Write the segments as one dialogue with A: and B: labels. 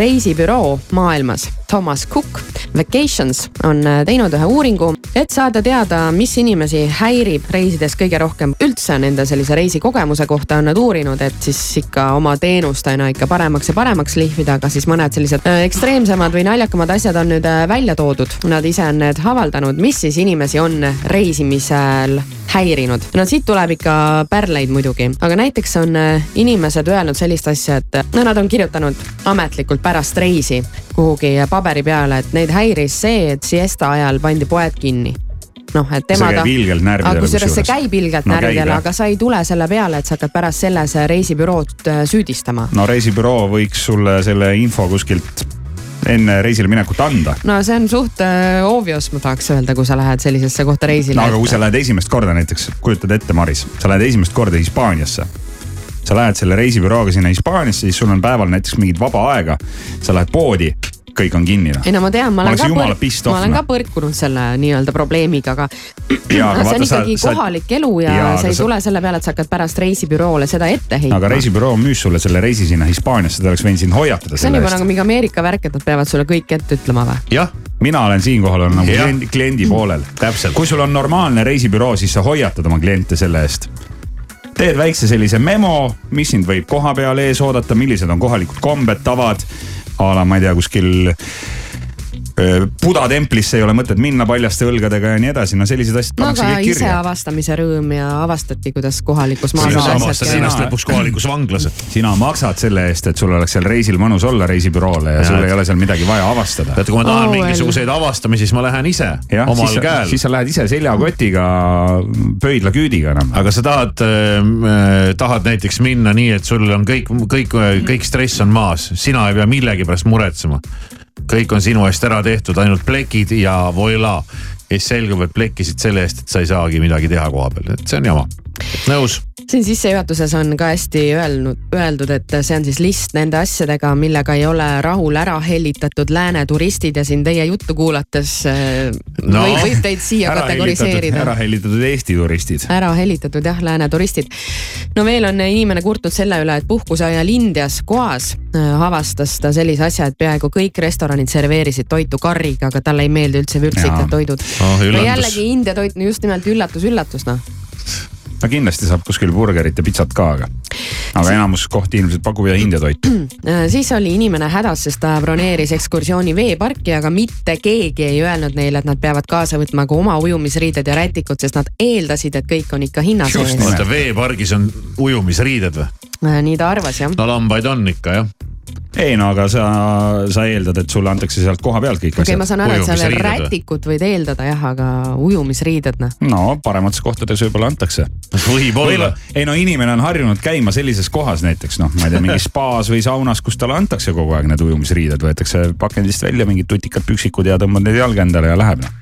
A: reisibüroo maailmas, Thomas Cook Vacations on äh, teinud ühe uuringu, et saada teada, mis inimesi häirib reisides kõige rohkem. üldse nende sellise reisikogemuse kohta on nad uurinud, et siis ikka oma teenust aina ikka paremaks ja paremaks lihvida, aga siis mõned sellised äh, ekstreemsemad või naljakamad asjad on nüüd äh, välja toodud. Nad ise on need avaldanud, mis siis inimesi on reisimisel häirinud. no siit tuleb ikka pärleid muidugi, aga näiteks on inimesed öelnud sellist asja, et no nad on kirjutanud ametlikult pärast reisi kuhugi paberi peale, et neid häiris see, et siesta ajal pandi poed kinni noh, et tema
B: ta. aga
A: kusjuures see käib ilgelt no, närvidele, aga sa ei tule selle peale, et sa hakkad pärast selles reisibürood äh, süüdistama.
B: no reisibüroo võiks sulle selle info kuskilt enne reisile minekut anda.
A: no see on suht äh, obvious, ma tahaks öelda, kui sa lähed sellisesse kohta reisile.
B: no aga kui sa lähed esimest korda näiteks, kujutad ette, Maris, sa lähed esimest korda Hispaaniasse sa lähed selle reisibürooga sinna Hispaaniasse, siis sul on päeval näiteks mingit vaba aega. sa lähed poodi, kõik on kinni
A: noh. ei no ma tean, ma olen ka, ma olen ka põrkunud selle nii-öelda probleemiga, aga. see on ikkagi sa, kohalik sa... elu ja, ja sa ei sa... tule selle peale, et sa hakkad pärast reisibüroole seda ette heitma.
B: aga reisibüroo müüs sulle selle reisi sinna Hispaaniasse, ta oleks võinud sind hoiatada
A: see on juba nagu mingi Ameerika värk, et nad peavad sulle kõik ette ütlema või?
B: jah mina olen siinkohal on nagu kliendi, kliendi poolel. kui sul on normaalne reisibüroo, siis sa hoiatad oma kliente selle eest teed väikse sellise memo, mis sind võib koha peal ees oodata, millised on kohalikud kombed, tavad. A la ma ei tea, kuskil Buda templisse ei ole mõtet minna paljaste õlgadega ja nii edasi, no sellised asjad
A: pannakse no, kõik kirja. iseavastamise rõõm ja avastati, kuidas kohalikus maas.
C: sina avastad ennast lõpuks kohalikus vanglas.
B: sina maksad selle eest, et sul oleks seal reisil mõnus olla reisibüroole ja, ja sul ei ole seal midagi vaja avastada.
C: tead, kui ma tahan oh, mingisuguseid avastamisi, siis ma lähen ise ja, omal
B: siis
C: käel.
B: siis sa lähed ise seljakotiga pöidlaküüdiga enam.
C: aga sa tahad äh,, tahad näiteks minna nii, et sul on kõik, kõik, kõik stress on maas, sina ei pea millegi pärast muretsema kõik on sinu eest ära tehtud, ainult plekid ja voilà. ja siis selgub, et plekkisid selle eest, et sa ei saagi midagi teha koha peal, et see on jama. Nõus
A: siin sissejuhatuses on ka hästi öelnud, öeldud, et see on siis list nende asjadega, millega ei ole rahul ära hellitatud lääne turistid ja siin teie juttu kuulates äh, no, võib, võib teid siia kategoriseerida.
B: ära hellitatud Eesti turistid.
A: ära hellitatud jah, lääne turistid. no veel on inimene kurtnud selle üle, et puhkuse ajal Indias Goas äh, avastas ta sellise asja, et peaaegu kõik restoranid serveerisid toitu karriga, aga talle ei meeldi üldse vürtsikad toidud oh,. no jällegi India toit, just nimelt üllatus-üllatus noh
B: no kindlasti saab kuskil burgerit ja pitsat ka, aga, aga enamus kohti ilmselt pakub jah India toitu.
A: siis oli inimene hädas, sest ta broneeris ekskursiooni veeparki, aga mitte keegi ei öelnud neile, et nad peavad kaasa võtma ka oma ujumisriided ja rätikud, sest nad eeldasid, et kõik on ikka hinna sees.
C: oota, veepargis on ujumisriided või?
A: nii ta arvas jah.
C: no lambaid on ikka jah
B: ei no aga sa, sa eeldad, et sulle antakse sealt koha pealt kõik
A: okay, asjad. okei, ma saan aru, et seal rätikut võid eeldada jah, aga ujumisriided noh.
B: no paremates kohtades võib-olla antakse.
C: võib-olla.
B: ei no inimene on harjunud käima sellises kohas näiteks noh, ma ei tea, mingis spaas või saunas, kus talle antakse kogu aeg need ujumisriided, võetakse pakendist välja mingid tutikad püksikud ja tõmbad need jalga endale ja läheb noh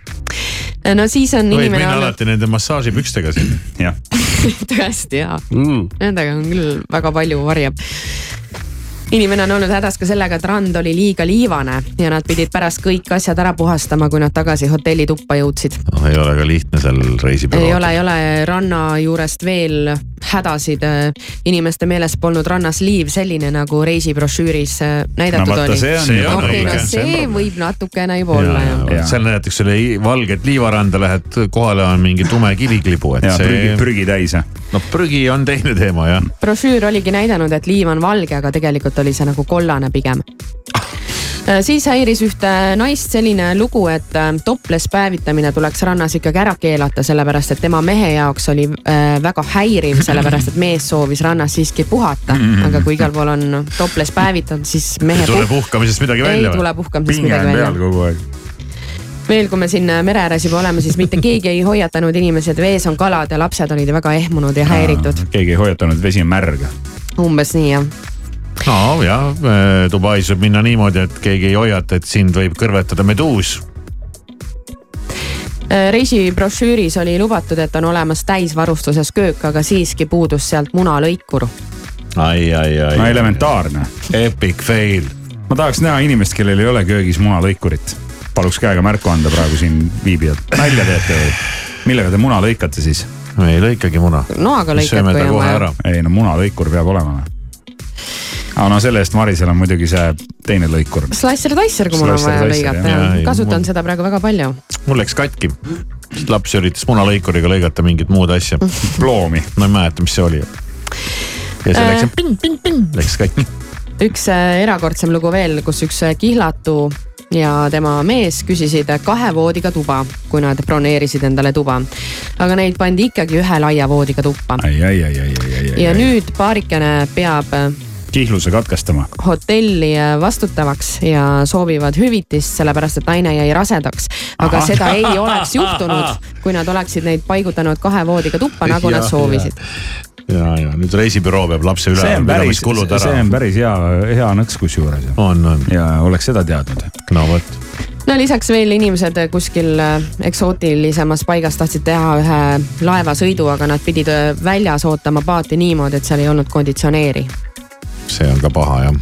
A: no siis on
C: Võid
A: inimene.
C: minna olnud... alati nende massaažipükstega sinna.
B: jah
A: tõesti jaa mm., nendega on küll väga palju varjab inimene on olnud hädas ka sellega, et rand oli liiga liivane ja nad pidid pärast kõik asjad ära puhastama, kui nad tagasi hotelli tuppa jõudsid
C: no,. ei ole ka lihtne seal reisibürool.
A: ei ole, ei ole ranna juurest veel hädasid. inimeste meeles polnud rannas liiv selline nagu reisibrošüüris äh, näidatud no, oli. okei, no see võib natukene juba olla jah.
C: seal näidatakse sulle valget liivaranda, lähed kohale, on mingi tume kiviklibu,
B: et ja, see. prügi, prügi täis.
C: no prügi on teine teema jah.
A: brošüür oligi näidanud, et liiv on valge, aga tegelikult oli see nagu kollane pigem äh, siis häiris ühte naist selline lugu, et äh, topless päevitamine tuleks rannas ikkagi ära keelata, sellepärast et tema mehe jaoks oli äh, väga häiriv, sellepärast et mees soovis rannas siiski puhata. aga kui igal pool on topless päevitatud, siis mehe.
C: ei tule puhkamisest midagi välja
A: ei tule puhkamisest midagi välja.
B: kogu aeg
A: veel, kui me siin mere ääres juba oleme, siis mitte keegi ei hoiatanud inimesi, et vees on kalad ja lapsed olid väga ehmunud ja häiritud.
B: keegi ei hoiatanud, vesi on märg.
A: umbes nii jah
C: no jah, Dubais võib minna niimoodi, et keegi ei hoiata, et sind võib kõrvetada meduus
A: äh, reisibrošüüris oli lubatud, et on olemas täisvarustuses köök, aga siiski puudus sealt munalõikur.
C: ai, ai, ai.
B: no elementaarne.
C: Epic fail.
B: ma tahaks näha inimest, kellel ei ole köögis munalõikurit. paluks käega märku anda praegu siin viibijad. nalja teete või? millega te muna lõikate siis?
C: me ei lõikagi muna.
A: noaga lõikad
C: kui on vaja.
B: ei no munalõikur peab olema aga no selle eest Marisel on muidugi see teine lõikur.
A: Slicer-Dicer, kui mul on vaja lõigata kasutan seda praegu väga palju.
C: mul läks katki, laps üritas munalõikuriga lõigata mingit muud asja.
B: ploomi.
C: ma ei mäleta, mis see oli. ja see läks ping-ping-ping, äh. läks katki.
A: üks äh, erakordsem lugu veel, kus üks äh, kihlatu ja tema mees küsisid kahe voodiga tuba, kui nad broneerisid endale tuba. aga neid pandi ikkagi ühe laia voodiga tuppa. ja nüüd paarikene peab
B: kihluse katkestama.
A: hotelli vastutavaks ja soovivad hüvitist, sellepärast et naine jäi rasedaks. aga Aha. seda ei oleks juhtunud, kui nad oleksid neid paigutanud kahe voodiga tuppa, nagu ja, nad soovisid
C: ja, ja nüüd reisibüroo peab lapse ülalpidamiskulud ära.
B: see on päris hea, hea nõks kusjuures.
C: on, on.
B: ja oleks seda teadnud.
C: no vot
A: no lisaks veel inimesed kuskil äh, eksootilisemas paigas tahtsid teha ühe laevasõidu, aga nad pidid äh, väljas ootama paati niimoodi, et seal ei olnud konditsioneeri
C: see on ka paha jah.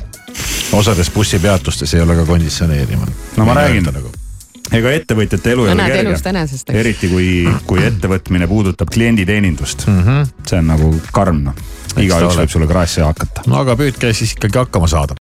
C: osades bussipeatustes ei ole ka konditsioneeri.
B: no ma räägin nagu ega ettevõtjate elu ei ole kerge. eriti kui, kui ettevõtmine puudutab klienditeenindust mm. -hmm. see on nagu karm noh, igaüks võib sulle kraesse hakata.
C: no aga püüdke siis ikkagi hakkama saada